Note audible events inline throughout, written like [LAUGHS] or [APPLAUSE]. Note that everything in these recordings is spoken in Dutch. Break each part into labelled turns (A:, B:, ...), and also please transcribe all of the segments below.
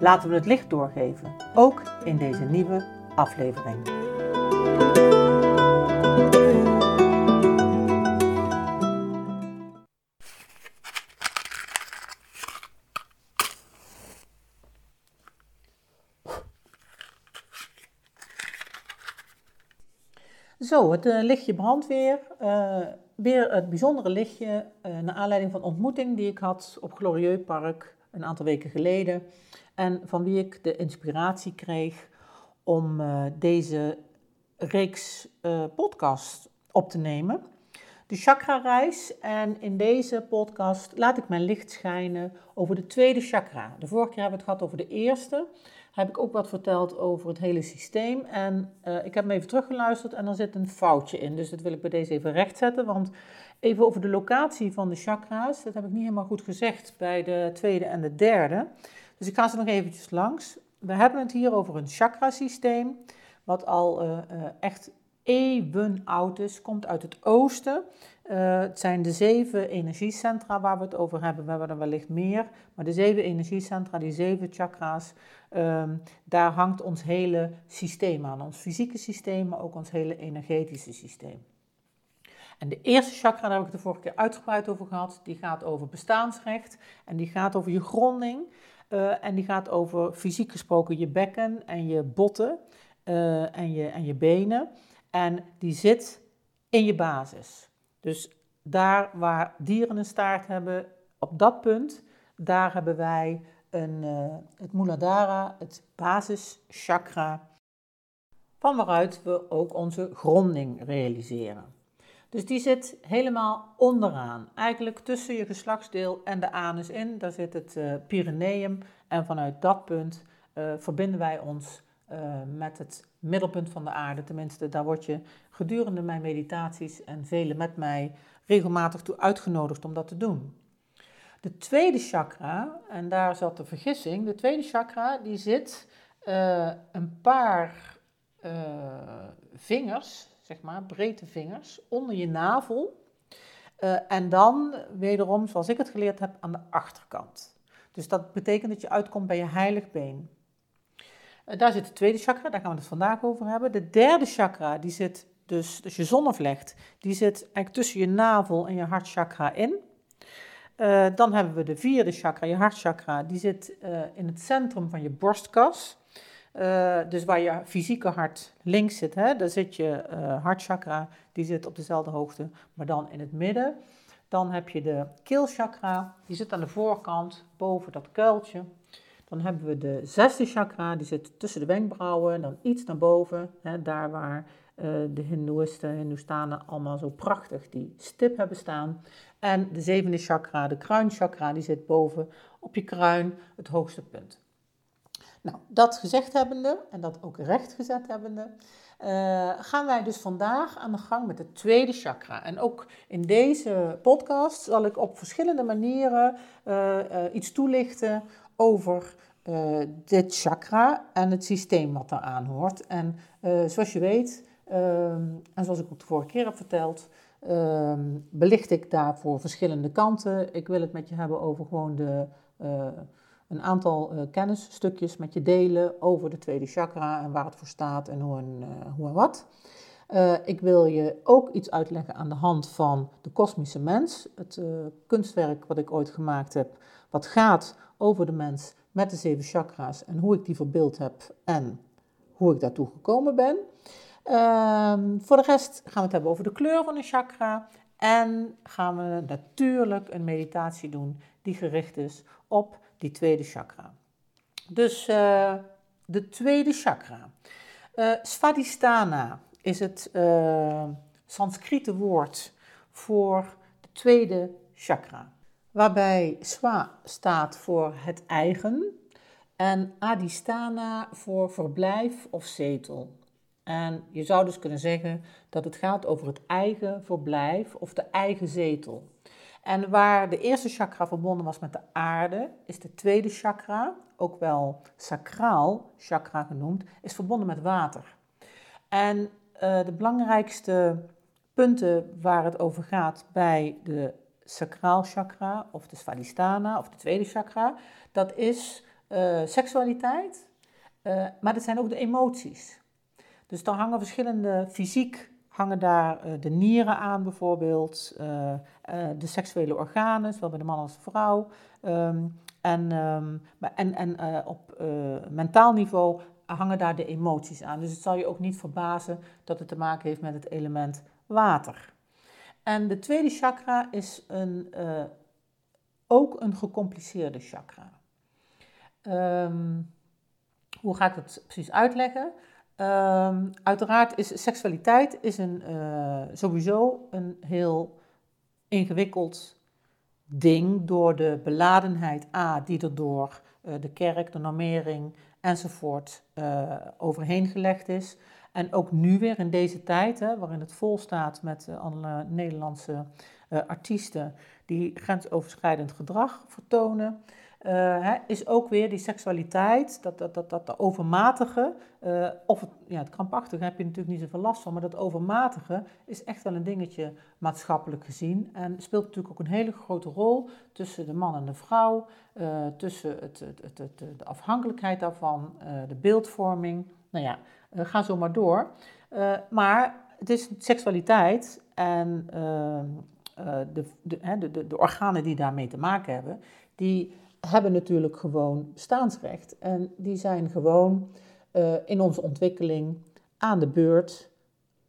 A: Laten we het licht doorgeven, ook in deze nieuwe aflevering. Zo, het uh, lichtje brandt weer. Uh, weer het bijzondere lichtje uh, naar aanleiding van ontmoeting die ik had op Glorieux Park een aantal weken geleden. En van wie ik de inspiratie kreeg om uh, deze reeks uh, podcast op te nemen. De chakra-reis. En in deze podcast laat ik mijn licht schijnen over de tweede chakra. De vorige keer hebben we het gehad over de eerste heb ik ook wat verteld over het hele systeem. En uh, ik heb me even teruggeluisterd en er zit een foutje in. Dus dat wil ik bij deze even rechtzetten. Want even over de locatie van de chakra's. Dat heb ik niet helemaal goed gezegd bij de tweede en de derde. Dus ik ga ze nog eventjes langs. We hebben het hier over een chakrasysteem. Wat al uh, uh, echt eeuwen oud is. Komt uit het oosten. Uh, het zijn de zeven energiecentra waar we het over hebben. We hebben er wellicht meer. Maar de zeven energiecentra, die zeven chakra's, um, daar hangt ons hele systeem aan. Ons fysieke systeem, maar ook ons hele energetische systeem. En de eerste chakra, daar heb ik de vorige keer uitgebreid over gehad, die gaat over bestaansrecht en die gaat over je gronding. Uh, en die gaat over fysiek gesproken je bekken en je botten uh, en, je, en je benen. En die zit in je basis. Dus daar waar dieren een staart hebben, op dat punt, daar hebben wij een, uh, het Muladhara, het basischakra, van waaruit we ook onze gronding realiseren. Dus die zit helemaal onderaan, eigenlijk tussen je geslachtsdeel en de anus in. Daar zit het uh, Pyreneeum en vanuit dat punt uh, verbinden wij ons met het middelpunt van de aarde. Tenminste, daar word je gedurende mijn meditaties en velen met mij regelmatig toe uitgenodigd om dat te doen. De tweede chakra, en daar zat de vergissing, de tweede chakra die zit een paar vingers, zeg maar, breedte vingers, onder je navel. Uh, en dan wederom, zoals ik het geleerd heb, aan de achterkant. Dus dat betekent dat je uitkomt bij je heilig been. daar zit de tweede chakra, daar gaan we het vandaag over hebben. De derde chakra, die zit dus, dus je zonnevlecht, die zit eigenlijk tussen je navel en je hartchakra in. Uh, dan hebben we de vierde chakra, je hartchakra. Die zit in het centrum van je borstkas. Uh, dus waar je fysieke hart links zit, hè, daar zit je hartchakra. Die zit op dezelfde hoogte, maar dan in het midden. Dan heb je de keelchakra, die zit aan de voorkant, boven dat kuiltje. Dan hebben we de zesde chakra, die zit tussen de wenkbrauwen, dan iets naar boven, hè, daar waar de Hindoeïsten, Hindoestanen allemaal zo prachtig die stip hebben staan. En de zevende chakra, de kruinchakra, die zit boven op je kruin, het hoogste punt. Nou, dat gezegd hebbende en dat ook recht gezet hebbende, uh, gaan wij dus vandaag aan de gang met het tweede chakra. En ook in deze podcast zal ik op verschillende manieren uh, uh, iets toelichten over dit chakra en het systeem wat daaraan hoort. En zoals je weet, ehm, en zoals ik ook de vorige keer heb verteld, um, belicht ik daarvoor verschillende kanten. Ik wil het met je hebben over gewoon de, een aantal uh, kennisstukjes met je delen over de tweede chakra en waar het voor staat en hoe en, uh, hoe en wat. ik wil je ook iets uitleggen aan de hand van de kosmische mens, het kunstwerk wat ik ooit gemaakt heb, wat gaat over de mens met de zeven chakra's en hoe ik die verbeeld heb en hoe ik daartoe gekomen ben. Um, voor de rest gaan we het hebben over de kleur van een chakra. En gaan we natuurlijk een meditatie doen die gericht is op die tweede chakra. Dus uh, de tweede chakra. Uh, Svadhisthana is het uh, Sanskriete woord voor de tweede chakra. Waarbij Swa staat voor het eigen, En adhisthana voor verblijf of zetel. En je zou dus kunnen zeggen dat het gaat over het eigen verblijf of de eigen zetel. En waar de eerste chakra verbonden was met de aarde, is de tweede chakra, ook wel sacraal chakra genoemd, is verbonden met water. En uh, de belangrijkste punten waar het over gaat bij de sacraal chakra of de svadhisthana of de tweede chakra, dat is uh, seksualiteit, uh, maar dat zijn ook de emoties. Dus dan hangen verschillende fysiek hangen daar uh, de nieren aan bijvoorbeeld, de seksuele organen, zowel bij de man als de vrouw. Um, en, um, en, en op mentaal niveau hangen daar de emoties aan. Dus het zal je ook niet verbazen dat het te maken heeft met het element water. En de tweede chakra is een, ook een gecompliceerde chakra. Um, hoe ga ik dat precies uitleggen? Um, uiteraard is seksualiteit is een, uh, sowieso een heel ingewikkeld ding door de beladenheid A die er door uh, de kerk, de normering enzovoort uh, overheen gelegd is. En ook nu weer in deze tijd, hè, waarin het vol staat met alle Nederlandse artiesten die grensoverschrijdend gedrag vertonen, hè, is ook weer die seksualiteit, dat, dat, dat, dat overmatige, of het, ja, het krampachtige heb je natuurlijk niet zoveel last van, maar dat overmatige is echt wel een dingetje maatschappelijk gezien en speelt natuurlijk ook een hele grote rol tussen de man en de vrouw, tussen het, het, het, de afhankelijkheid daarvan, de beeldvorming. Nou ja, ga zo maar door. Maar het is seksualiteit en de, de, de, organen die daarmee te maken hebben, die hebben natuurlijk gewoon bestaansrecht. En die zijn gewoon in onze ontwikkeling aan de beurt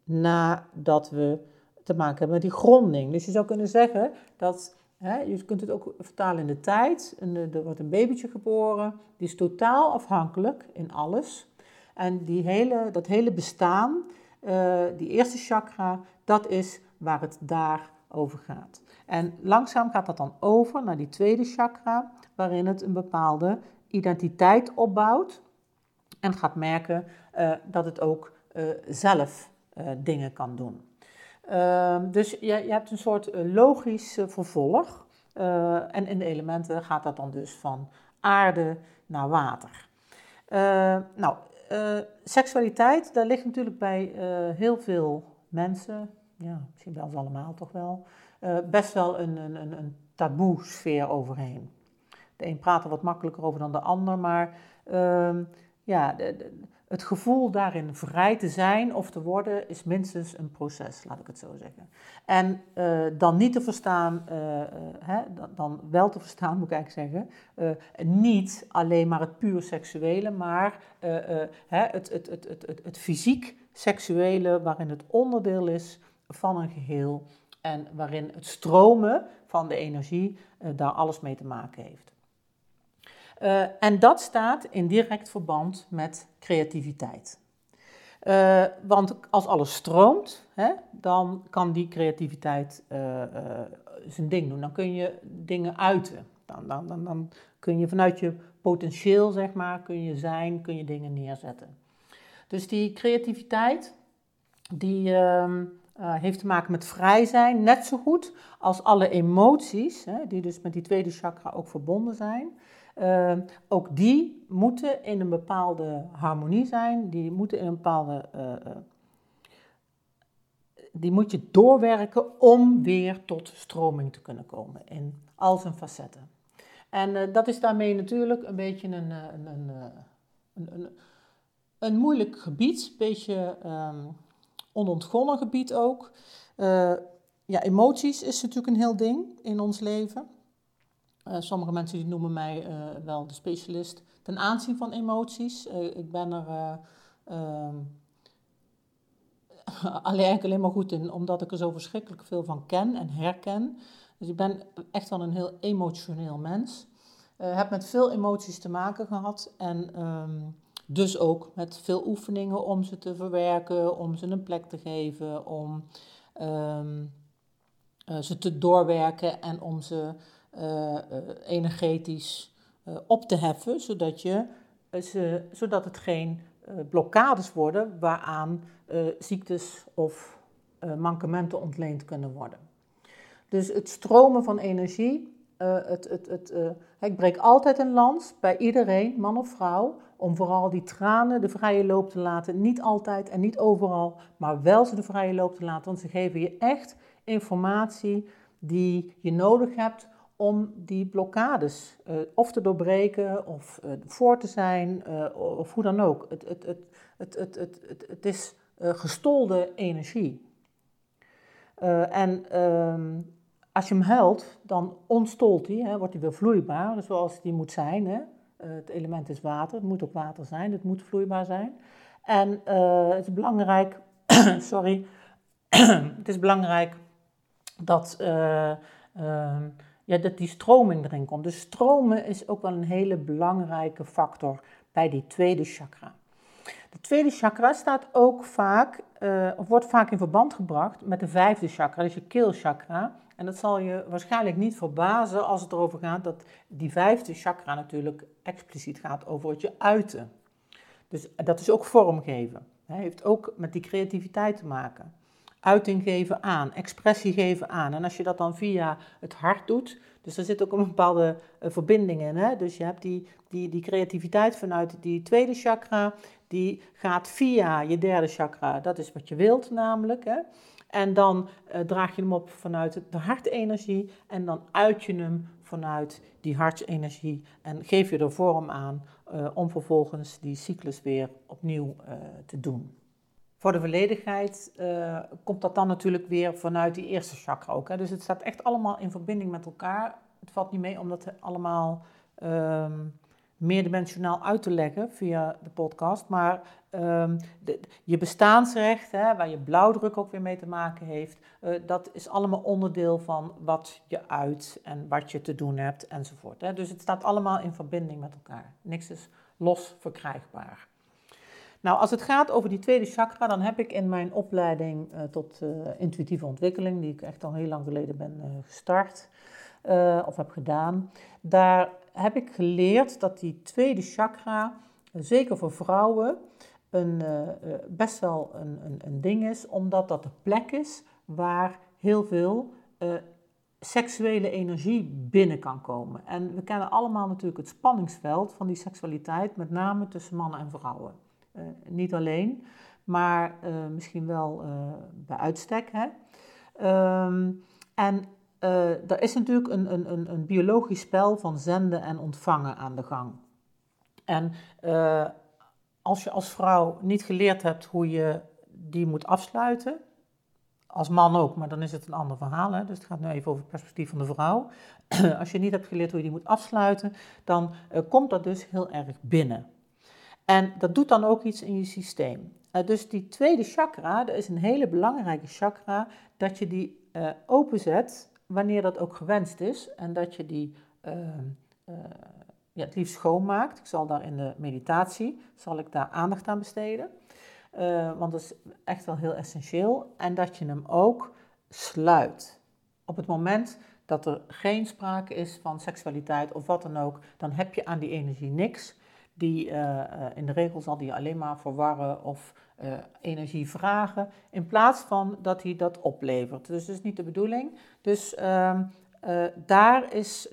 A: nadat we te maken hebben met die gronding. Dus je zou kunnen zeggen dat Hè, je kunt het ook vertalen in de tijd. er wordt een babytje geboren. Die is totaal afhankelijk in alles en die hele, dat hele bestaan, uh, die eerste chakra, dat is waar het daar over gaat. En langzaam gaat dat dan over naar die tweede chakra, waarin het een bepaalde identiteit opbouwt en gaat merken uh, dat het ook uh, zelf dingen kan doen. Ehm, dus je, je, hebt een soort logisch vervolg. en in de elementen gaat dat dan dus van aarde naar water. nou, uh, seksualiteit, daar ligt natuurlijk bij heel veel mensen, ja, misschien wel allemaal toch wel, uh, best wel een, een, een taboe sfeer overheen. De een praat er wat makkelijker over dan de ander, maar ehm, ja, de, het gevoel daarin vrij te zijn of te worden is minstens een proces, laat ik het zo zeggen. En uh, dan niet te verstaan, uh, hè, dan, wel te verstaan [LAUGHS] moet ik eigenlijk zeggen, niet alleen maar het puur seksuele, maar hè, het, het, het, het fysiek seksuele waarin het onderdeel is van een geheel en waarin het stromen van de energie daar alles mee te maken heeft. Uh, en dat staat in direct verband met creativiteit. Uh, want als alles stroomt, hè, dan kan die creativiteit zijn ding doen. Dan kun je dingen uiten. Dan, dan, dan, dan, kun je vanuit je potentieel, zeg maar, kun je zijn, kun je dingen neerzetten. Dus die creativiteit, die ehm, heeft te maken met vrij zijn, net zo goed als alle emoties, hè, die dus met die tweede chakra ook verbonden zijn. Uh, ook die moeten in een bepaalde harmonie zijn, die moeten in een bepaalde. Uh, uh, die moet je doorwerken om weer tot stroming te kunnen komen in al zijn facetten. En dat is daarmee natuurlijk een beetje een, een, een, een, een moeilijk gebied, een beetje um, onontgonnen gebied ook. ja, emoties is natuurlijk een heel ding in ons leven. Uh, sommige mensen die noemen mij uh, wel de specialist ten aanzien van emoties. Ik ben er ehm, [LAUGHS] alleen, maar goed in, omdat ik er zo verschrikkelijk veel van ken en herken. Dus ik ben echt wel een heel emotioneel mens. heb met veel emoties te maken gehad en um, dus ook met veel oefeningen om ze te verwerken, om ze een plek te geven, om um, ze te doorwerken en om ze uh, energetisch uh, op te heffen, zodat je ze, zodat het geen blokkades worden waaraan ziektes of mankementen ontleend kunnen worden. Dus het stromen van energie, het, het, het, ik breek altijd een lans bij iedereen, man of vrouw, om vooral die tranen de vrije loop te laten. Niet altijd en niet overal, maar wel ze de vrije loop te laten. Want ze geven je echt informatie die je nodig hebt om die blokkades uh, of te doorbreken of voor te zijn of hoe dan ook. Het is gestolde energie. en ehm, als je hem huilt, dan ontstolt hij, hè, wordt hij weer vloeibaar, zoals die moet zijn. Hè. het element is water, het moet ook water zijn, het moet vloeibaar zijn. En het is belangrijk, [CLEARS THROAT] sorry, [CLEARS THROAT] het is belangrijk dat, uh, uh, ja, dat die stroming erin komt. Dus stromen is ook wel een hele belangrijke factor bij die tweede chakra. De tweede chakra staat ook vaak, of wordt vaak in verband gebracht met de vijfde chakra, dus je keelchakra. En dat zal je waarschijnlijk niet verbazen als het erover gaat dat die vijfde chakra natuurlijk expliciet gaat over het je uiten. Dus dat is ook vormgeven. Hij heeft ook met die creativiteit te maken uiting geven aan, expressie geven aan. En als je dat dan via het hart doet, dus er zit ook een bepaalde uh, verbinding in. Hè? Dus je hebt die, die, die creativiteit vanuit die tweede chakra, die gaat via je derde chakra. Dat is wat je wilt namelijk. Hè? En dan uh, draag je hem op vanuit de hartenergie en dan uit je hem vanuit die hartenergie en geef je er vorm aan uh, om vervolgens die cyclus weer opnieuw te doen. Voor de volledigheid komt dat dan natuurlijk weer vanuit die eerste chakra ook. Hè. Dus het staat echt allemaal in verbinding met elkaar. Het valt niet mee om dat allemaal um, meerdimensionaal uit te leggen via de podcast. Maar um, de, je bestaansrecht, hè, waar je blauwdruk ook weer mee te maken heeft, uh, dat is allemaal onderdeel van wat je uit en wat je te doen hebt enzovoort. Hè. Dus het staat allemaal in verbinding met elkaar. Niks is los verkrijgbaar. Nou, als het gaat over die tweede chakra, dan heb ik in mijn opleiding uh, tot uh, intuïtieve ontwikkeling, die ik echt al heel lang geleden ben gestart of heb gedaan, daar heb ik geleerd dat die tweede chakra, zeker voor vrouwen, een, best wel een, een, een, ding is, omdat dat de plek is waar heel veel seksuele energie binnen kan komen. En we kennen allemaal natuurlijk het spanningsveld van die seksualiteit, met name tussen mannen en vrouwen. Niet alleen, maar misschien wel bij uitstek. Hè? Um, en er is natuurlijk een, een, een, een, biologisch spel van zenden en ontvangen aan de gang. En als je als vrouw niet geleerd hebt hoe je die moet afsluiten, als man ook, maar dan is het een ander verhaal. Hè? Dus het gaat nu even over het perspectief van de vrouw. [CLEARS THROAT] als je niet hebt geleerd hoe je die moet afsluiten, dan komt dat dus heel erg binnen. En dat doet dan ook iets in je systeem. Uh, dus die tweede chakra, dat is een hele belangrijke chakra, dat je die uh, openzet wanneer dat ook gewenst is. En dat je die uh, ja, het liefst schoonmaakt. Ik zal daar in de meditatie, zal ik daar aandacht aan besteden. want dat is echt wel heel essentieel. En dat je hem ook sluit. Op het moment dat er geen sprake is van seksualiteit of wat dan ook, dan heb je aan die energie niks die uh, in de regel zal die alleen maar verwarren of uh, energie vragen, in plaats van dat hij dat oplevert. Dus dat is niet de bedoeling. Dus uh, daar is,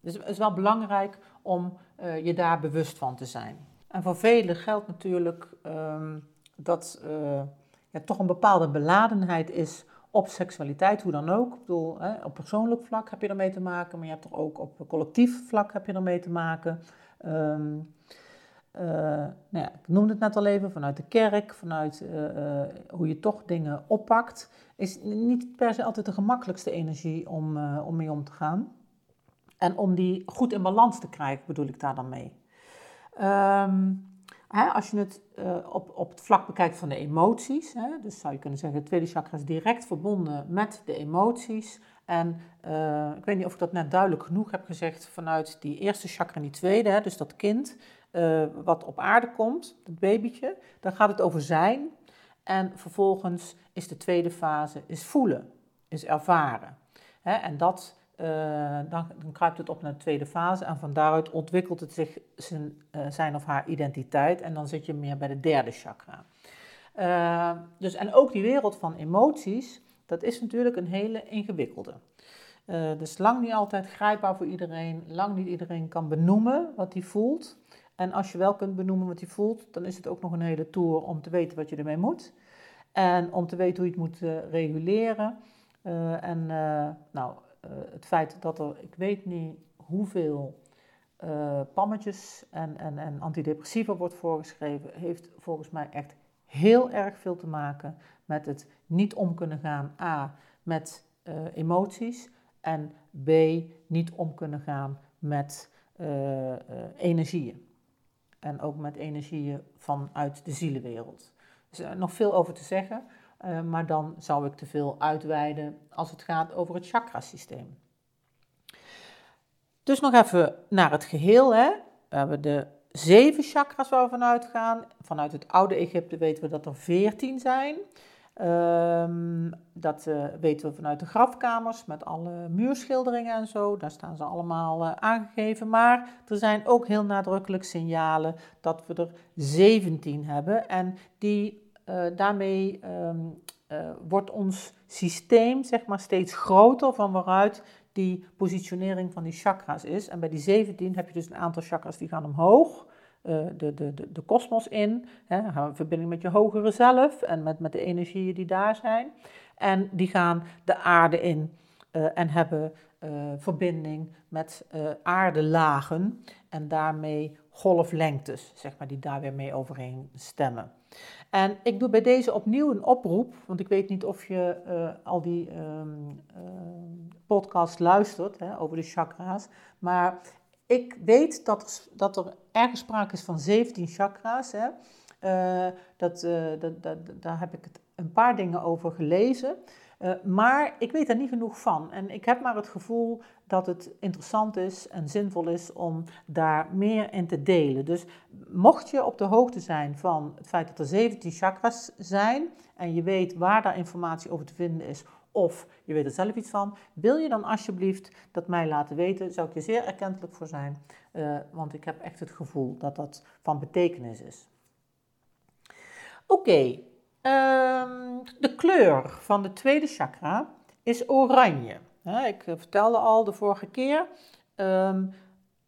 A: dus is wel belangrijk om je daar bewust van te zijn. En voor velen geldt natuurlijk um, dat ja, toch een bepaalde beladenheid is op seksualiteit, hoe dan ook. Ik bedoel, hè, op persoonlijk vlak heb je ermee te maken, maar je hebt er ook op collectief vlak heb je ermee te maken. Um, uh, nou ja, ik noemde het net al even, vanuit de kerk, vanuit uh, uh, hoe je toch dingen oppakt, is niet per se altijd de gemakkelijkste energie om, om mee om te gaan. En om die goed in balans te krijgen, bedoel ik daar dan mee. Um, hè, als je het op, op het vlak bekijkt van de emoties, hè, dus zou je kunnen zeggen, het tweede chakra is direct verbonden met de emoties. En uh, ik weet niet of ik dat net duidelijk genoeg heb gezegd vanuit die eerste chakra en die tweede, hè, dus dat kind uh, wat op aarde komt, dat babytje, dan gaat het over zijn. En vervolgens is de tweede fase is voelen, is ervaren. Hè, en dat dan, dan, kruipt het op naar de tweede fase en van daaruit ontwikkelt het zich zijn, zijn of haar identiteit en dan zit je meer bij de derde chakra. dus, en ook die wereld van emoties, dat is natuurlijk een hele ingewikkelde. Uh, dus lang niet altijd grijpbaar voor iedereen, lang niet iedereen kan benoemen wat hij voelt. En als je wel kunt benoemen wat hij voelt, dan is het ook nog een hele tour om te weten wat je ermee moet. En om te weten hoe je het moet uh, reguleren. Uh, en nou, het feit dat er, ik weet niet hoeveel pammetjes en, en, en antidepressiva wordt voorgeschreven, heeft volgens mij echt heel erg veel te maken met het niet om kunnen gaan, A, met emoties en B, niet om kunnen gaan met uh, energieën. En ook met energieën vanuit de zielenwereld. Dus er is nog veel over te zeggen, maar dan zou ik te veel uitweiden als het gaat over het chakrasysteem. Dus nog even naar het geheel. Hè. We hebben de zeven chakras waar we vanuit gaan. Vanuit het oude Egypte weten we dat er veertien zijn. Um, dat uh, weten we vanuit de grafkamers met alle muurschilderingen en zo. Daar staan ze allemaal uh, aangegeven. Maar er zijn ook heel nadrukkelijk signalen dat we er 17 hebben. En die, uh, daarmee um, wordt ons systeem zeg maar, steeds groter van waaruit die positionering van die chakras is. En bij die 17 heb je dus een aantal chakras die gaan omhoog. Eh, de, de, de, de kosmos in. Hè, gaan in verbinding met je hogere zelf en met, met de energieën die daar zijn. En die gaan de aarde in uh, en hebben uh, verbinding met aardelagen en daarmee golflengtes, zeg maar, die daar weer mee overeen stemmen. En ik doe bij deze opnieuw een oproep, want ik weet niet of je al die um, podcasts luistert hè, over de chakra's, maar ik weet dat er, dat er ergens sprake is van 17 chakra's. Hè. Uh, dat, uh, dat, dat, daar heb ik het een paar dingen over gelezen. Uh, maar ik weet daar niet genoeg van. En ik heb maar het gevoel dat het interessant is en zinvol is om daar meer in te delen. Dus mocht je op de hoogte zijn van het feit dat er 17 chakras zijn en je weet waar daar informatie over te vinden is, of je weet er zelf iets van, wil je dan alsjeblieft dat mij laten weten, zou ik je zeer erkentelijk voor zijn, uh, want ik heb echt het gevoel dat dat van betekenis is. Oké, um, de kleur van de tweede chakra is oranje. ik eh, vertelde al de vorige keer, um,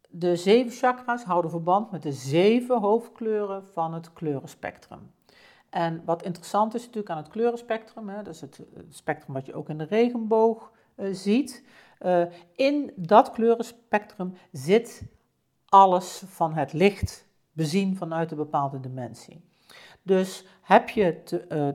A: de zeven chakras houden verband met de zeven hoofdkleuren van het kleurenspectrum. En wat interessant is natuurlijk aan het kleurenspectrum, hè, dat is het, spectrum wat je ook in de regenboog uh, ziet. Uh, in dat kleurenspectrum zit alles van het licht bezien vanuit een bepaalde dimensie. Dus heb je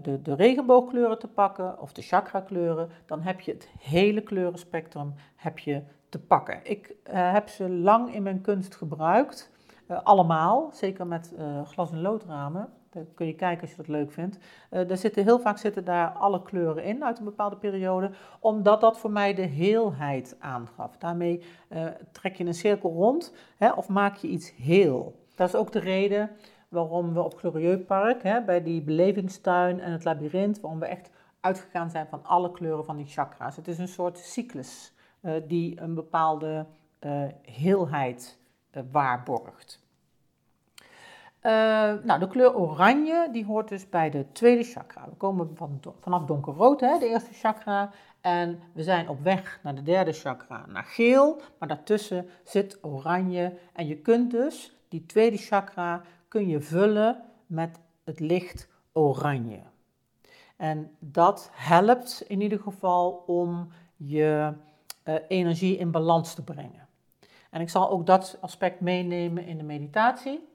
A: de, de regenboogkleuren te pakken of de chakrakleuren, dan heb je het hele kleurenspectrum heb je te pakken. Ik heb ze lang in mijn kunst gebruikt, allemaal, zeker met glas- en loodramen. Daar kun je kijken als je dat leuk vindt. Daar zitten, heel vaak zitten daar alle kleuren in uit een bepaalde periode, omdat dat voor mij de heelheid aangaf. Daarmee uh, trek je een cirkel rond hè, of maak je iets heel. Dat is ook de reden waarom we op Glorieux Park, hè, bij die belevingstuin en het labyrint, waarom we echt uitgegaan zijn van alle kleuren van die chakra's. Het is een soort cyclus die een bepaalde heelheid waarborgt. Uh, nou, de kleur oranje, die hoort dus bij de tweede chakra. We komen van, vanaf donkerrood, hè, de eerste chakra. En we zijn op weg naar de derde chakra, naar geel. Maar daartussen zit oranje. En je kunt dus die tweede chakra kun je vullen met het licht oranje. En dat helpt in ieder geval om je uh, energie in balans te brengen. En ik zal ook dat aspect meenemen in de meditatie.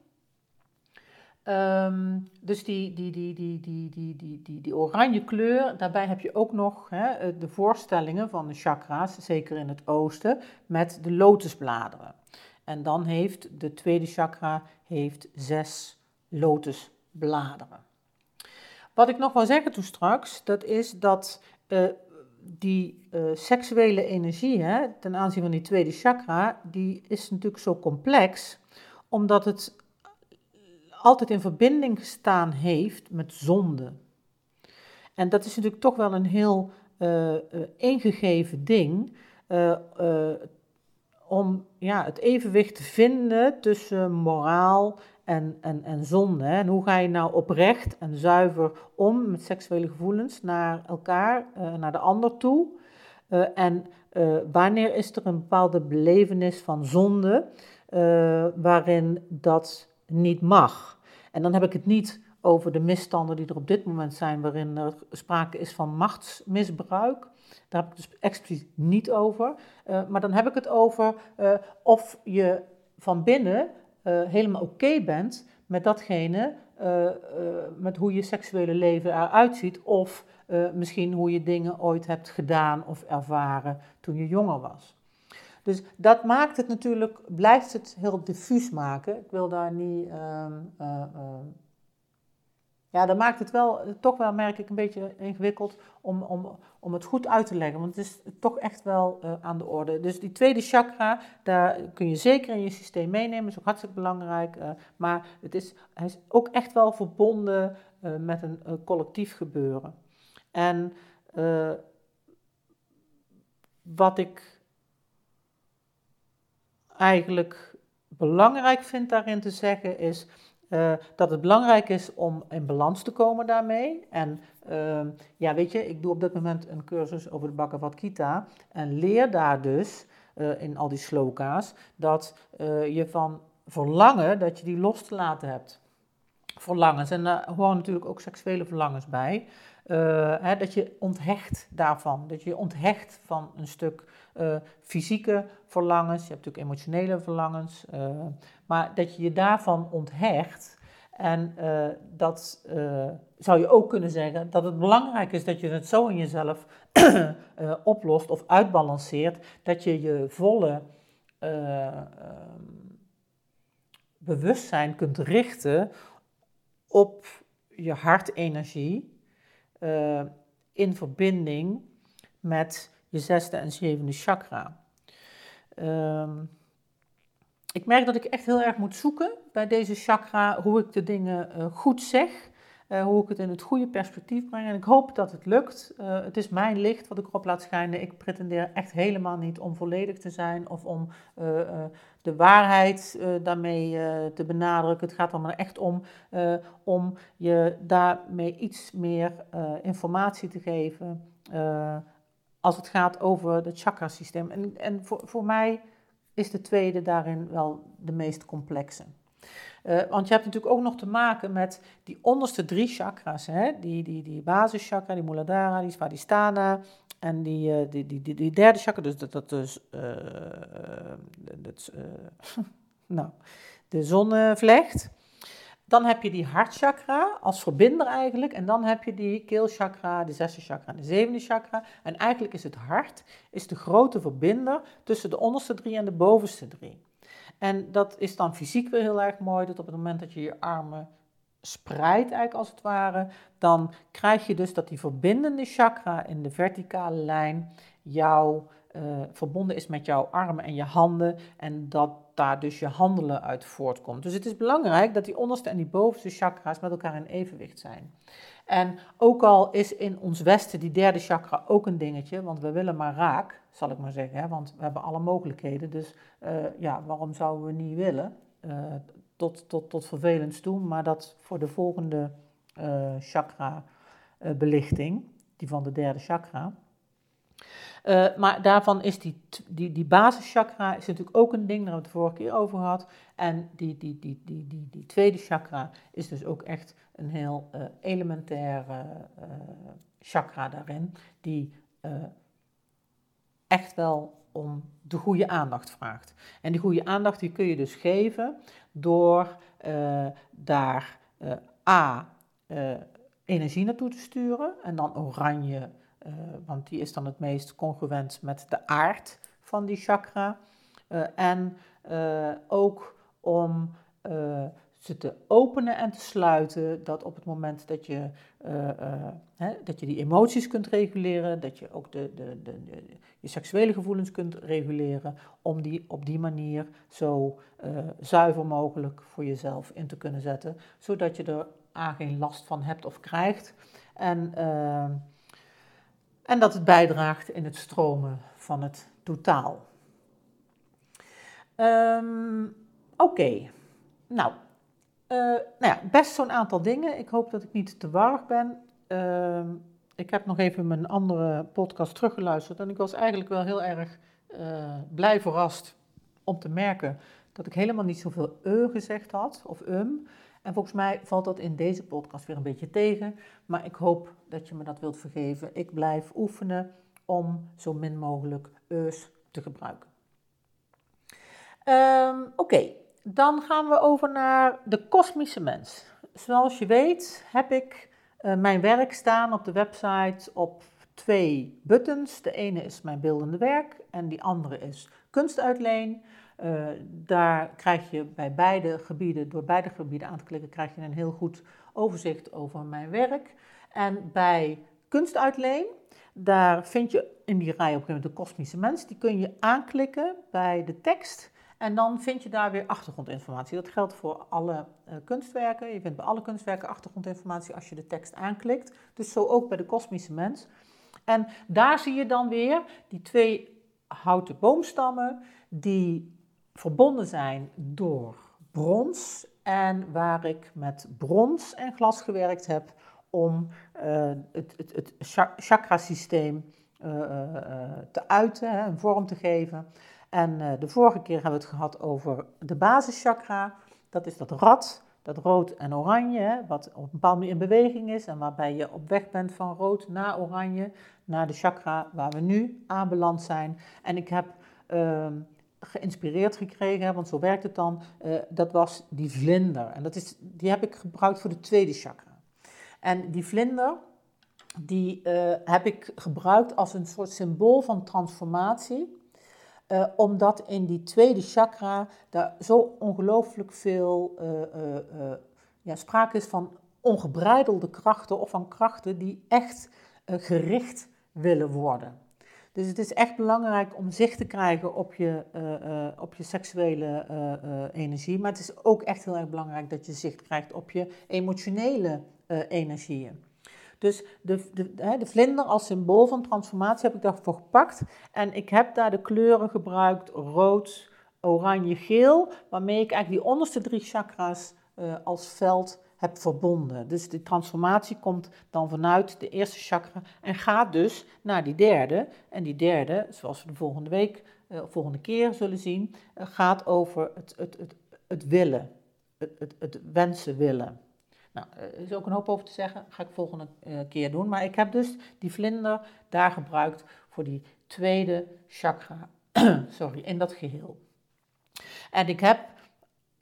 A: Um, dus die, die, die, die, die, die, die, die, die oranje kleur, daarbij heb je ook nog hè, de voorstellingen van de chakra's, zeker in het oosten, met de lotusbladeren. En dan heeft de tweede chakra heeft zes lotusbladeren. Wat ik nog wil zeggen toen straks, dat is dat uh, die uh, seksuele energie hè, ten aanzien van die tweede chakra, die is natuurlijk zo complex, omdat het altijd in verbinding gestaan heeft met zonde. En dat is natuurlijk toch wel een heel uh, uh, ingegeven ding. om ja, het evenwicht te vinden tussen moraal en, en, en zonde. En hoe ga je nou oprecht en zuiver om met seksuele gevoelens naar elkaar, naar de ander toe? En wanneer is er een bepaalde belevenis van zonde waarin dat niet mag? En dan heb ik het niet over de misstanden die er op dit moment zijn, waarin er sprake is van machtsmisbruik. Daar heb ik dus expliciet niet over. maar dan heb ik het over of je van binnen uh, helemaal oké bent met datgene, met hoe je seksuele leven eruit ziet, of misschien hoe je dingen ooit hebt gedaan of ervaren toen je jonger was. Dus dat maakt het natuurlijk, blijft het heel diffuus maken. Ik wil daar niet ehm, ja, dat maakt het wel, toch wel, merk ik, een beetje ingewikkeld om, om, om het goed uit te leggen. Want het is toch echt wel uh, aan de orde. Dus die tweede chakra, daar kun je zeker in je systeem meenemen. is ook hartstikke belangrijk. Uh, maar het is, hij is ook echt wel verbonden met een collectief gebeuren. En wat ik eigenlijk belangrijk vind daarin te zeggen is uh, dat het belangrijk is om in balans te komen daarmee. En uh, ja, weet je, ik doe op dit moment een cursus over de Bhagavad Gita en leer daar dus uh, in al die sloka's dat uh, je van verlangen, dat je die los te laten hebt. Verlangens, en daar horen natuurlijk ook seksuele verlangens bij. Hè, dat je onthecht daarvan, dat je onthecht van een stuk fysieke verlangens, je hebt natuurlijk emotionele verlangens, maar dat je je daarvan onthecht. En dat zou je ook kunnen zeggen dat het belangrijk is dat je het zo in jezelf [CLEARS THROAT] oplost of uitbalanceert, dat je je volle ehm, bewustzijn kunt richten op je hartenergie in verbinding met je zesde en zevende chakra. Um, ik merk dat ik echt heel erg moet zoeken bij deze chakra hoe ik de dingen uh, goed zeg. Uh, hoe ik het in het goede perspectief breng. En ik hoop dat het lukt. Uh, het is mijn licht wat ik erop laat schijnen. Ik pretendeer echt helemaal niet om volledig te zijn of om de waarheid daarmee te benadrukken. Het gaat er maar echt om om je daarmee iets meer informatie te geven. als het gaat over het chakrasysteem. En, en voor mij is de tweede daarin wel de meest complexe. Uh, want je hebt natuurlijk ook nog te maken met die onderste drie chakras. Hè? Die, die, die basischakra, die Muladhara, die Svadhisthana en die, uh, die, die, die, die, derde chakra, dus dat, dat is uh, dat, [LAUGHS] nou, de zonnevlecht. Dan heb je die hartchakra als verbinder eigenlijk. En dan heb je die keelchakra, de zesde chakra en de zevende chakra. En eigenlijk is het hart is de grote verbinder tussen de onderste drie en de bovenste drie. En dat is dan fysiek weer heel erg mooi. Dat op het moment dat je je armen spreidt eigenlijk als het ware, dan krijg je dus dat die verbindende chakra in de verticale lijn jou uh, verbonden is met jouw armen en je handen en dat daar dus je handelen uit voortkomt. Dus het is belangrijk dat die onderste en die bovenste chakra's met elkaar in evenwicht zijn. En ook al is in ons Westen die derde chakra ook een dingetje, want we willen maar raak, zal ik maar zeggen, hè, want we hebben alle mogelijkheden. Dus uh, ja, waarom zouden we niet willen? Uh, tot, tot, tot vervelends toe, maar dat voor de volgende chakra belichting, die van de derde chakra. Uh, maar daarvan is die, die, die basischakra is natuurlijk ook een ding, daar hebben we het vorige keer over gehad. En die, die, die, die, die, die tweede chakra is dus ook echt een heel uh, elementaire uh, chakra daarin, die echt wel om de goede aandacht vraagt. En die goede aandacht die kun je dus geven door daar A, energie naartoe te sturen en dan oranje uh, want die is dan het meest congruent met de aard van die chakra. Uh, en uh, ook om ze te openen en te sluiten, dat op het moment dat je, hè, dat je die emoties kunt reguleren, dat je ook de, de, de, je seksuele gevoelens kunt reguleren, om die op die manier zo zuiver mogelijk voor jezelf in te kunnen zetten, zodat je er A geen last van hebt of krijgt. En en dat het bijdraagt in het stromen van het totaal. Ehm, oké, nou, uh, nou ja, best zo'n aantal dingen. Ik hoop dat ik niet te warrig ben. Ehm, ik heb nog even mijn andere podcast teruggeluisterd en ik was eigenlijk wel heel erg uh, blij verrast om te merken dat ik helemaal niet zoveel e gezegd had, of um. En volgens mij valt dat in deze podcast weer een beetje tegen, maar ik hoop dat je me dat wilt vergeven. Ik blijf oefenen om zo min mogelijk e's te gebruiken. Ehm, oké, dan gaan we over naar de kosmische mens. Zoals je weet heb ik uh, mijn werk staan op de website op twee buttons. De ene is mijn beeldende werk en die andere is kunstuitleen. Uh, daar krijg je bij beide gebieden, door beide gebieden aan te klikken, krijg je een heel goed overzicht over mijn werk. En bij kunstuitleen, daar vind je in die rij op een gegeven moment de kosmische mens. Die kun je aanklikken bij de tekst. En dan vind je daar weer achtergrondinformatie. Dat geldt voor alle uh, kunstwerken. Je vindt bij alle kunstwerken achtergrondinformatie als je de tekst aanklikt. Dus zo ook bij de kosmische mens. En daar zie je dan weer die twee houten boomstammen die verbonden zijn door brons. En waar ik met brons en glas gewerkt heb om uh, het, het, het chakrasysteem uh, te uiten, een vorm te geven. En de vorige keer hebben we het gehad over de basischakra. Dat is dat rad, dat rood en oranje, wat op een bepaalde manier in beweging is en waarbij je op weg bent van rood naar oranje, naar de chakra waar we nu aanbeland zijn. En ik heb uh, geïnspireerd gekregen, want zo werkt het dan, uh, dat was die vlinder. En dat is, die heb ik gebruikt voor de tweede chakra. En die vlinder, die uh, heb ik gebruikt als een soort symbool van transformatie. Uh, omdat in die tweede chakra daar zo ongelooflijk veel ja, sprake is van ongebreidelde krachten of van krachten die echt gericht willen worden. Dus het is echt belangrijk om zicht te krijgen op je, op je seksuele energie, maar het is ook echt heel erg belangrijk dat je zicht krijgt op je emotionele energieën. Dus de, de, de vlinder als symbool van transformatie heb ik daarvoor gepakt. En ik heb daar de kleuren gebruikt, rood, oranje, geel, waarmee ik eigenlijk die onderste drie chakras als veld heb verbonden. Dus die transformatie komt dan vanuit de eerste chakra en gaat dus naar die derde. En die derde, zoals we de volgende week, uh, volgende keer zullen zien, uh, gaat over het, het, het, het willen, het, het, het wensen willen. Nou, er is ook een hoop over te zeggen, ga ik volgende keer doen. Maar ik heb dus die vlinder daar gebruikt voor die tweede chakra, [CLEARS THROAT] sorry, in dat geheel. En ik heb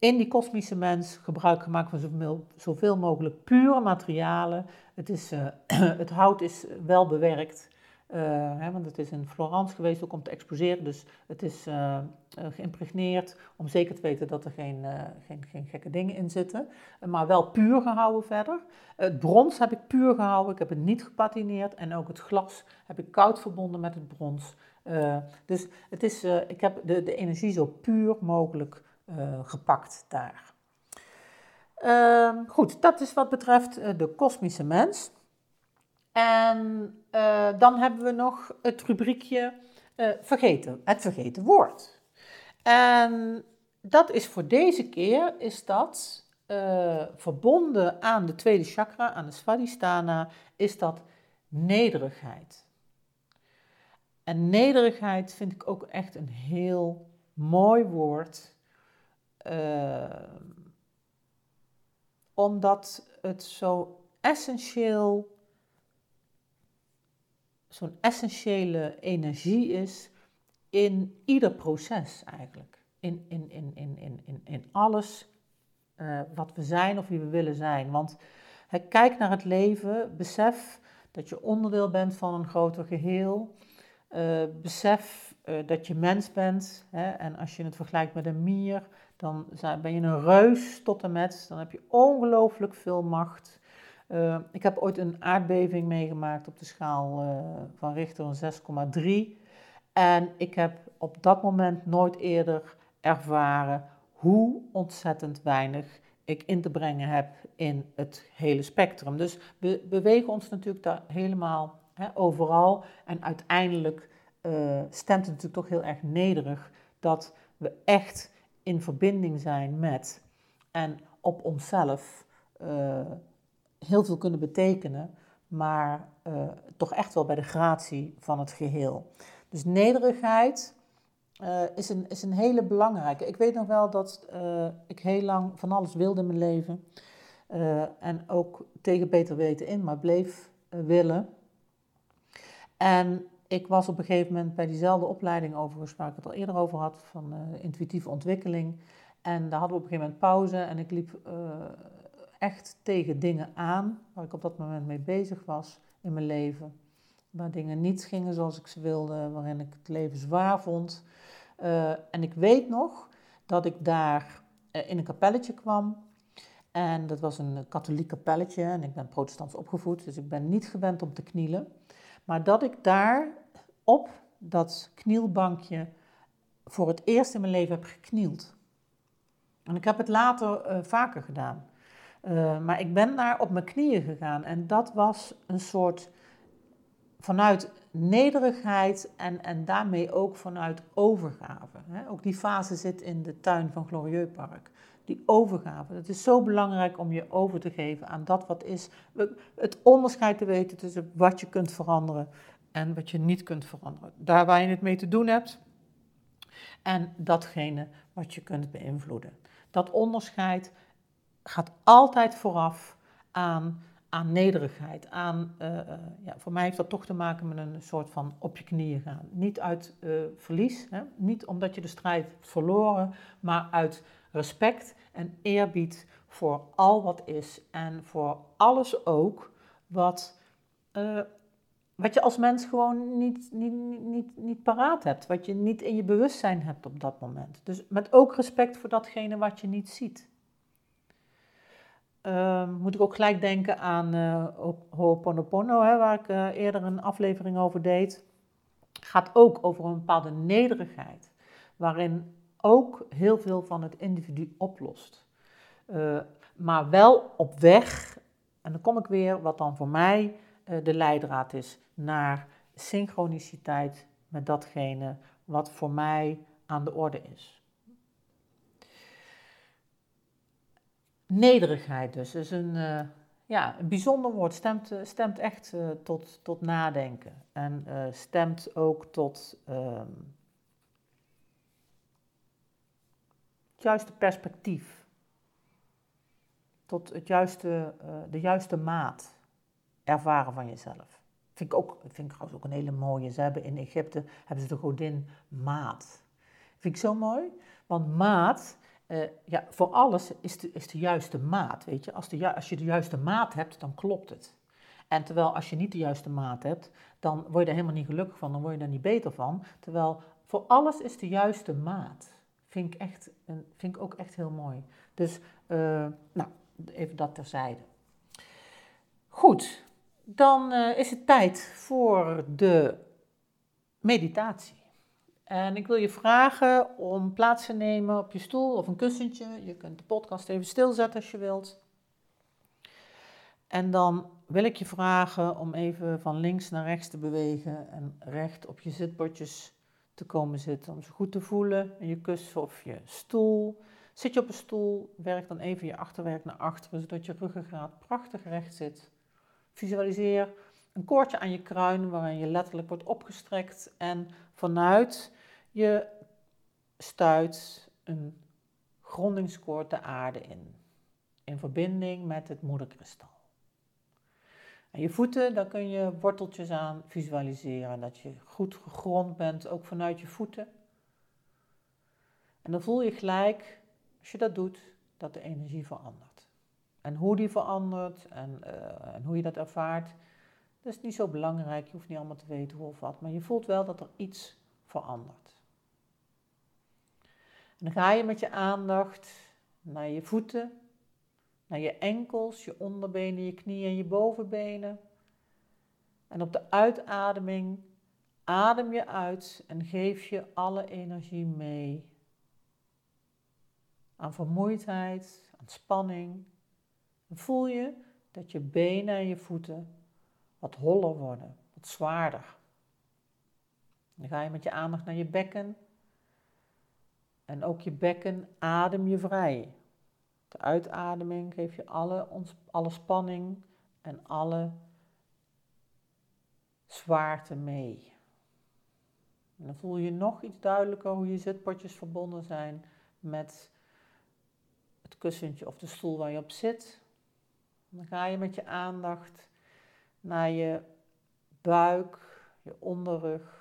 A: in die kosmische mens gebruik gemaakt van zoveel, mogelijk pure materialen. Het, is, uh, [CLEARS THROAT] het hout is wel bewerkt. Uh, hè, want het is in Florence geweest ook om te exposeren. Dus het is uh, geïmpregneerd om zeker te weten dat er geen, geen, geen gekke dingen in zitten. maar wel puur gehouden verder. Het brons heb ik puur gehouden. Ik heb het niet gepatineerd. En ook het glas heb ik koud verbonden met het brons. dus het is, ik heb de, de energie zo puur mogelijk gepakt daar. Ehm, goed, dat is wat betreft de kosmische mens. En uh, dan hebben we nog het rubriekje vergeten, het vergeten woord. En dat is voor deze keer, is dat verbonden aan de tweede chakra, aan de Svadhisthana, is dat nederigheid. En nederigheid vind ik ook echt een heel mooi woord. Omdat het zo essentieel zo'n essentiële energie is in ieder proces eigenlijk. In, in, in, in, in, in, in alles uh, wat we zijn of wie we willen zijn. Want kijk naar het leven, besef dat je onderdeel bent van een groter geheel. Uh, besef uh, dat je mens bent. Hè, en als je het vergelijkt met een mier, dan ben je een reus tot en met. Dan heb je ongelooflijk veel macht. Uh, ik heb ooit een aardbeving meegemaakt op de schaal uh, van Richter 6,3. En ik heb op dat moment nooit eerder ervaren hoe ontzettend weinig ik in te brengen heb in het hele spectrum. Dus we bewegen ons natuurlijk daar helemaal hè, overal. En uiteindelijk uh, stemt het natuurlijk toch heel erg nederig dat we echt in verbinding zijn met en op onszelf uh, heel veel kunnen betekenen, maar uh, toch echt wel bij de gratie van het geheel. Dus nederigheid uh, is, een, is een hele belangrijke. Ik weet nog wel dat ik heel lang van alles wilde in mijn leven. en ook tegen beter weten in, maar bleef willen. En ik was op een gegeven moment bij diezelfde opleiding overigens, waar ik het al eerder over had, van intuïtieve ontwikkeling. En daar hadden we op een gegeven moment pauze en ik liep echt tegen dingen aan waar ik op dat moment mee bezig was in mijn leven. Waar dingen niet gingen zoals ik ze wilde, waarin ik het leven zwaar vond. Uh, en ik weet nog dat ik daar in een kapelletje kwam. En dat was een katholiek kapelletje en ik ben protestants opgevoed, dus ik ben niet gewend om te knielen. Maar dat ik daar op dat knielbankje voor het eerst in mijn leven heb geknield. En ik heb het later uh, vaker gedaan. Uh, maar ik ben daar op mijn knieën gegaan en dat was een soort vanuit nederigheid en, en daarmee ook vanuit overgave. Hè? Ook die fase zit in de tuin van Glorieux Park. Die overgave. Het is zo belangrijk om je over te geven aan dat wat is. Het onderscheid te weten tussen wat je kunt veranderen en wat je niet kunt veranderen. Daar waar je het mee te doen hebt en datgene wat je kunt beïnvloeden. Dat onderscheid gaat altijd vooraf aan, aan nederigheid. Aan, uh, ja, voor mij heeft dat toch te maken met een soort van op je knieën gaan. Niet uit uh, verlies, hè? niet omdat je de strijd verloren, maar uit respect en eerbied voor al wat is en voor alles ook wat, uh, wat je als mens gewoon niet, niet, niet, niet, paraat hebt, wat je niet in je bewustzijn hebt op dat moment. Dus met ook respect voor datgene wat je niet ziet. Uh, moet ik ook gelijk denken aan uh, Ho'oponopono, hè, waar ik uh, eerder een aflevering over deed. Gaat ook over een bepaalde nederigheid, waarin ook heel veel van het individu oplost. Uh, maar wel op weg, en dan kom ik weer, wat dan voor mij de leidraad is, naar synchroniciteit met datgene wat voor mij aan de orde is. Nederigheid dus, is een, uh, ja, een bijzonder woord. Stemt, uh, stemt echt tot, tot nadenken. En stemt ook tot um, het juiste perspectief. Tot het juiste, de juiste maat ervaren van jezelf. Vind ik, ook, vind ik trouwens ook een hele mooie. Ze hebben in Egypte hebben ze de godin maat. Vind ik zo mooi. Want maat uh, ja, voor alles is de, is de juiste maat, weet je. Als, de, als je de juiste maat hebt, dan klopt het. En terwijl als je niet de juiste maat hebt, dan word je daar helemaal niet gelukkig van, dan word je daar niet beter van. Terwijl voor alles is de juiste maat. Vind ik, echt, vind ik ook echt heel mooi. Dus, uh, nou, even dat terzijde. Goed, dan uh, is het tijd voor de meditatie. En ik wil je vragen om plaats te nemen op je stoel of een kussentje. Je kunt de podcast even stilzetten als je wilt. En dan wil ik je vragen om even van links naar rechts te bewegen en recht op je zitbordjes te komen zitten. Om ze goed te voelen in je kussen of je stoel. Zit je op een stoel, werk dan even je achterwerk naar achteren, zodat je ruggengraat prachtig recht zit. Visualiseer een koordje aan je kruin waarin je letterlijk wordt opgestrekt en vanuit je stuit een grondingskoord de aarde in, in verbinding met het moederkristal. En je voeten, daar kun je worteltjes aan visualiseren, dat je goed gegrond bent, ook vanuit je voeten. En dan voel je gelijk, als je dat doet, dat de energie verandert. En hoe die verandert en, uh, en hoe je dat ervaart, dat is niet zo belangrijk. Je hoeft niet allemaal te weten hoe of wat, maar je voelt wel dat er iets verandert. En dan ga je met je aandacht naar je voeten, naar je enkels, je onderbenen, je knieën en je bovenbenen. En op de uitademing adem je uit en geef je alle energie mee. Aan vermoeidheid, aan spanning. En voel je dat je benen en je voeten wat holler worden, wat zwaarder. Dan ga je met je aandacht naar je bekken. En ook je bekken adem je vrij. De uitademing geeft je alle, alle spanning en alle zwaarte mee. En dan voel je nog iets duidelijker hoe je zitpotjes verbonden zijn met het kussentje of de stoel waar je op zit. Dan ga je met je aandacht naar je buik, je onderrug.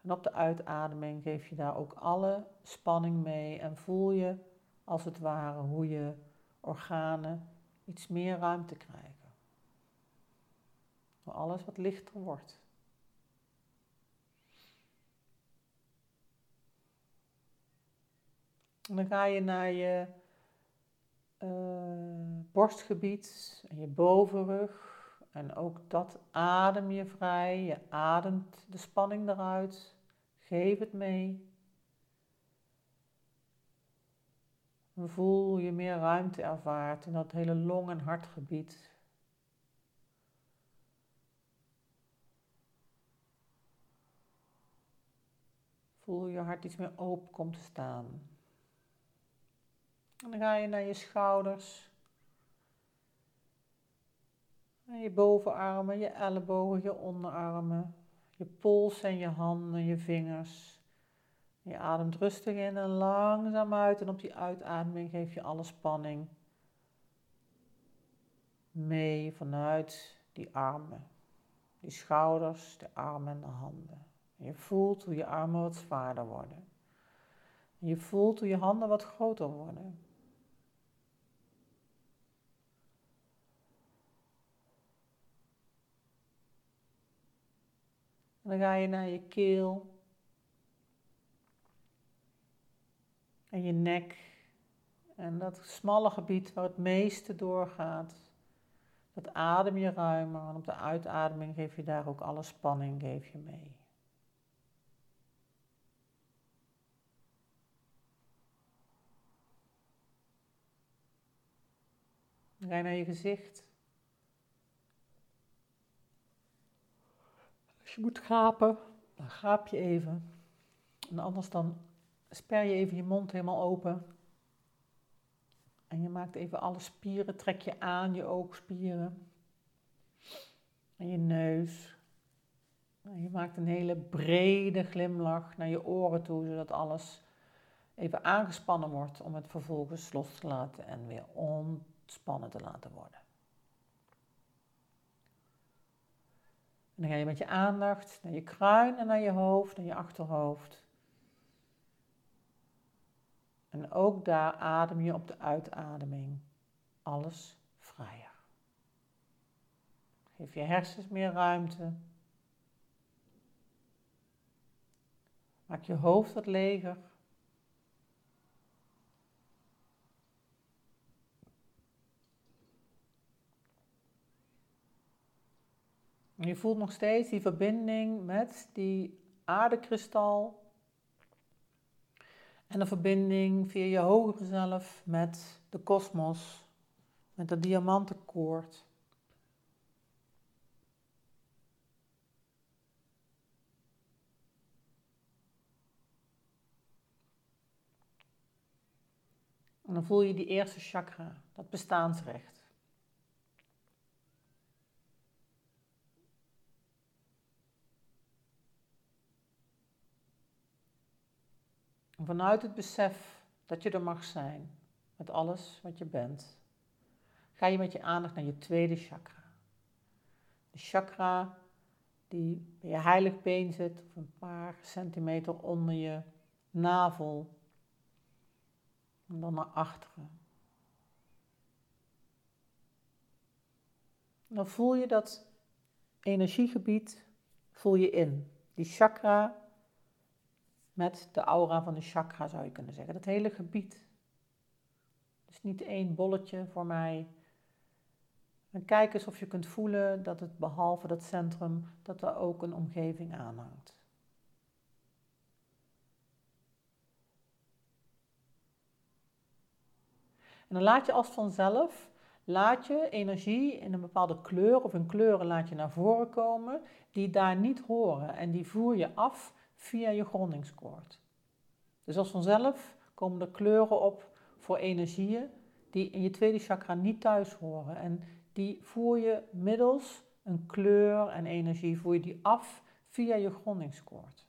A: En op de uitademing geef je daar ook alle spanning mee en voel je als het ware hoe je organen iets meer ruimte krijgen. Hoe alles wat lichter wordt. En dan ga je naar je uh, borstgebied en je bovenrug. En ook dat adem je vrij. Je ademt de spanning eruit. Geef het mee. Voel je meer ruimte ervaart in dat hele long- en hartgebied. Voel je hart iets meer open komt te staan. En dan ga je naar je schouders. En je bovenarmen, je ellebogen, je onderarmen, je pols en je handen, je vingers. Je ademt rustig in en langzaam uit. En op die uitademing geef je alle spanning mee vanuit die armen. Die schouders, de armen en de handen. je voelt hoe je armen wat zwaarder worden. je voelt hoe je handen wat groter worden. Dan ga je naar je keel. En je nek. En dat smalle gebied waar het meeste doorgaat. Dat adem je ruimer. En op de uitademing geef je daar ook alle spanning geef je mee. Dan ga je naar je gezicht. Je moet gapen, dan gaap je even. En anders dan sper je even je mond helemaal open. En je maakt even alle spieren, trek je aan, je oogspieren. En je neus. En je maakt een hele brede glimlach naar je oren toe, zodat alles even aangespannen wordt om het vervolgens los te laten en weer ontspannen te laten worden. En dan ga je met je aandacht naar je kruin en naar je hoofd, naar je achterhoofd. En ook daar adem je op de uitademing alles vrijer. Geef je hersens meer ruimte. Maak je hoofd wat leger. Je voelt nog steeds die verbinding met die aardekristal. En de verbinding via je hogere zelf met de kosmos, met dat diamantenkoord. En dan voel je die eerste chakra, dat bestaansrecht. Vanuit het besef dat je er mag zijn met alles wat je bent, ga je met je aandacht naar je tweede chakra. De chakra die bij je heilig been zit, of een paar centimeter onder je navel. En dan naar achteren. dan voel je dat energiegebied, voel je in. Die chakra met de aura van de chakra, zou je kunnen zeggen. Dat hele gebied. Dus niet één bolletje voor mij. En kijk eens of je kunt voelen dat het behalve dat centrum, dat er ook een omgeving aanhangt. En dan laat je als vanzelf laat je energie in een bepaalde kleur of in kleuren laat je naar voren komen die daar niet horen en die voer je af via je grondigskoord. Dus als vanzelf komen er kleuren op voor energieën die in je tweede chakra niet thuis horen en die voer je middels een kleur en energie voer je die af via je grondigskoord.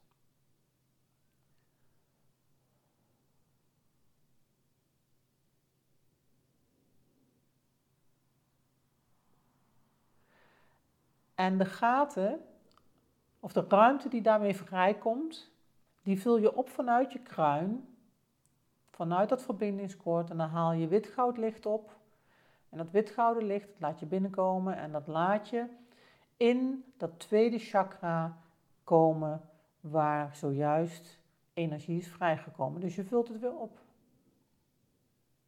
A: En de gaten, of de ruimte die daarmee vrijkomt, die vul je op vanuit je kruin, vanuit dat verbindingskoord. En dan haal je wit licht op. En dat witgouden licht dat laat je binnenkomen en dat laat je in dat tweede chakra komen waar zojuist energie is vrijgekomen. Dus je vult het weer op.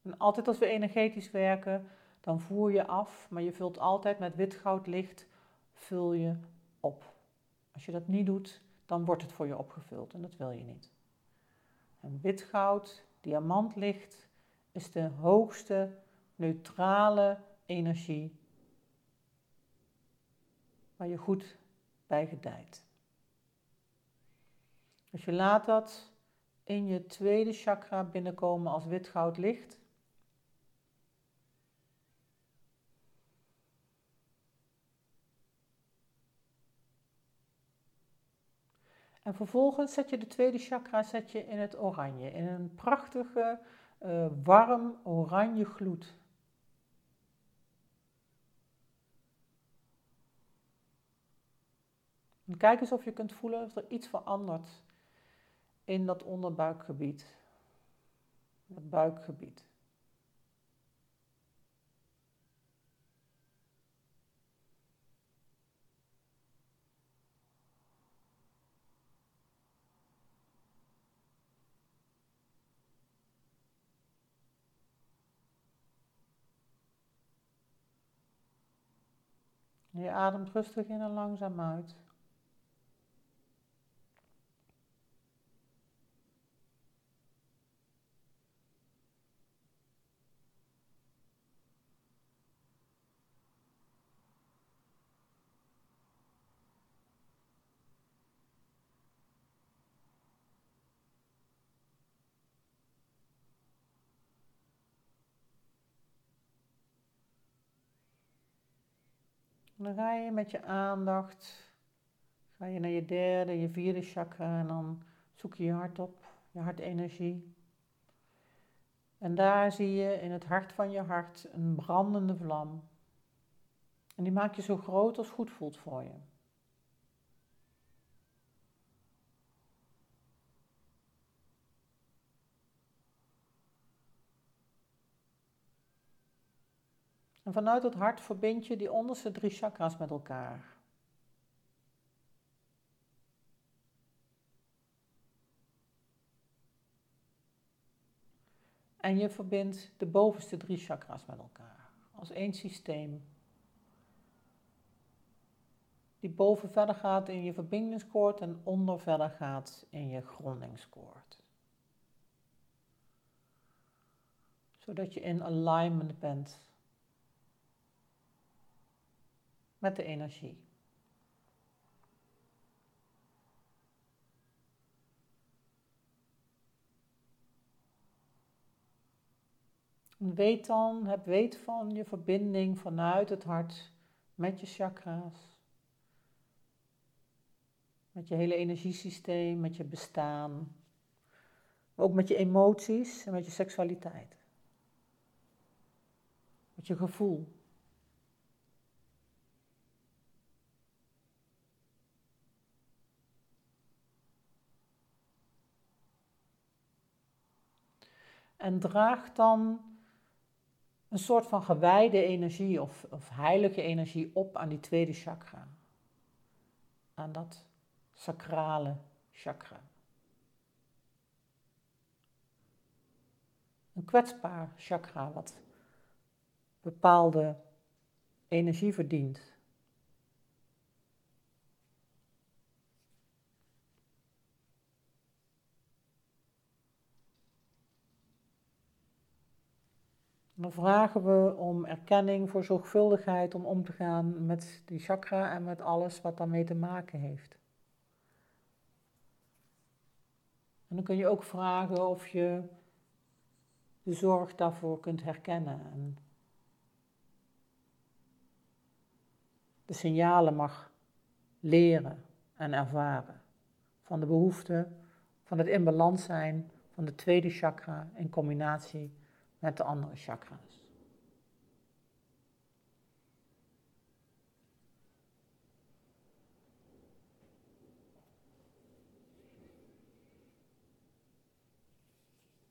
A: En altijd als we energetisch werken, dan voer je af, maar je vult altijd met wit goud licht vul je op. Als je dat niet doet, dan wordt het voor je opgevuld en dat wil je niet. En wit goud, diamantlicht, is de hoogste neutrale energie waar je goed bij gedijt. Dus je laat dat in je tweede chakra binnenkomen als wit goud licht. En vervolgens zet je de tweede chakra zet je in het oranje, in een prachtige, uh, warm oranje gloed. En kijk eens of je kunt voelen of er iets verandert in dat onderbuikgebied, het buikgebied. Je ademt rustig in en langzaam uit. Dan ga je met je aandacht, ga je naar je derde, je vierde chakra en dan zoek je je hart op, je hartenergie. En daar zie je in het hart van je hart een brandende vlam. En die maak je zo groot als goed voelt voor je. En vanuit het hart verbind je die onderste drie chakras met elkaar. En je verbindt de bovenste drie chakras met elkaar als één systeem. Die boven verder gaat in je verbindingskoord en onder verder gaat in je grondingskoord. Zodat je in alignment bent met de energie. weet dan, heb weet van je verbinding vanuit het hart met je chakra's. Met je hele energiesysteem, met je bestaan. Ook met je emoties en met je seksualiteit. Met je gevoel. En draag dan een soort van gewijde energie of, of heilige energie op aan die tweede chakra. Aan dat sacrale chakra. Een kwetsbaar chakra wat bepaalde energie verdient. Dan vragen we om erkenning voor zorgvuldigheid om om te gaan met die chakra en met alles wat daarmee te maken heeft. En dan kun je ook vragen of je de zorg daarvoor kunt herkennen. En de signalen mag leren en ervaren van de behoefte van het in balans zijn van de tweede chakra in combinatie met de andere chakra's.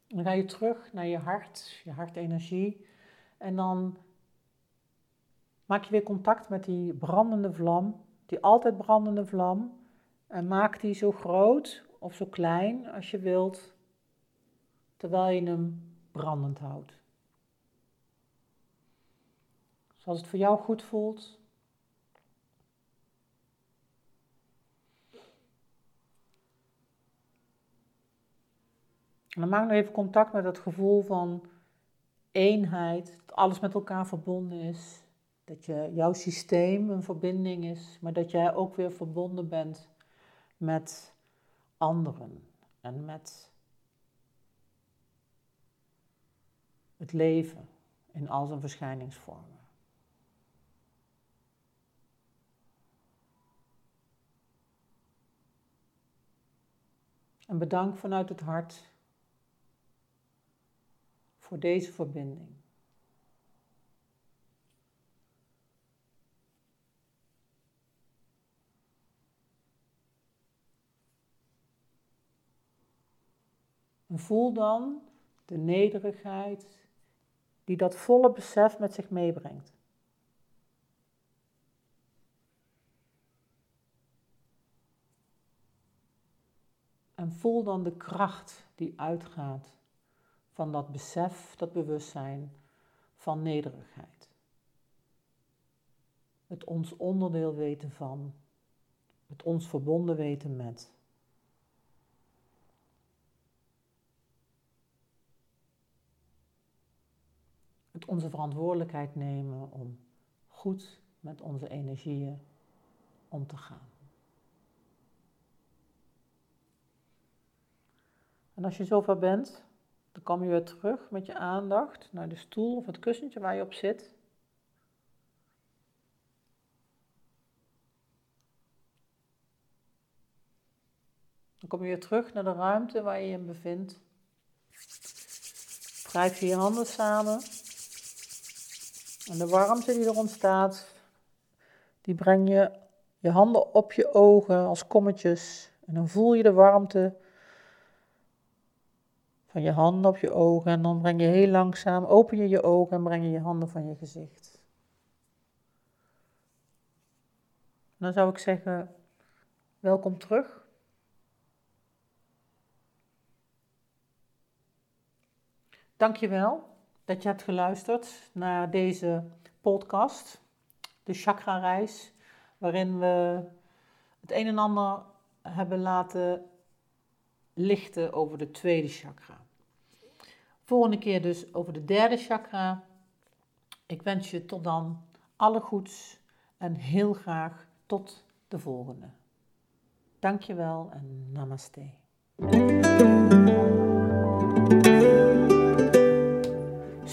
A: Dan ga je terug naar je hart, je hartenergie. En dan maak je weer contact met die brandende vlam, die altijd brandende vlam. En maak die zo groot of zo klein als je wilt, terwijl je hem brandend houdt. Zoals het voor jou goed voelt. En dan maak nog even contact met het gevoel van eenheid, dat alles met elkaar verbonden is. Dat je, jouw systeem een verbinding is, maar dat jij ook weer verbonden bent met anderen en met het leven in al zijn verschijningsvormen. En bedank vanuit het hart voor deze verbinding. En voel dan de nederigheid die dat volle besef met zich meebrengt. En voel dan de kracht die uitgaat van dat besef, dat bewustzijn van nederigheid. Het ons onderdeel weten van, het ons verbonden weten met. Het onze verantwoordelijkheid nemen om goed met onze energieën om te gaan. En als je zover bent, dan kom je weer terug met je aandacht naar de stoel of het kussentje waar je op zit. Dan kom je weer terug naar de ruimte waar je je in bevindt. Wrijf je je handen samen. En de warmte die er ontstaat, die breng je je handen op je ogen als kommetjes. En dan voel je de warmte van je handen op je ogen en dan breng je heel langzaam, open je je ogen en breng je je handen van je gezicht. Dan zou ik zeggen, welkom terug. Dankjewel dat je hebt geluisterd naar deze podcast, de chakra-reis, waarin we het een en ander hebben laten lichten over de tweede chakra. Volgende keer dus over de derde chakra. Ik wens je tot dan alle goeds en heel graag tot de volgende. Dankjewel en namaste.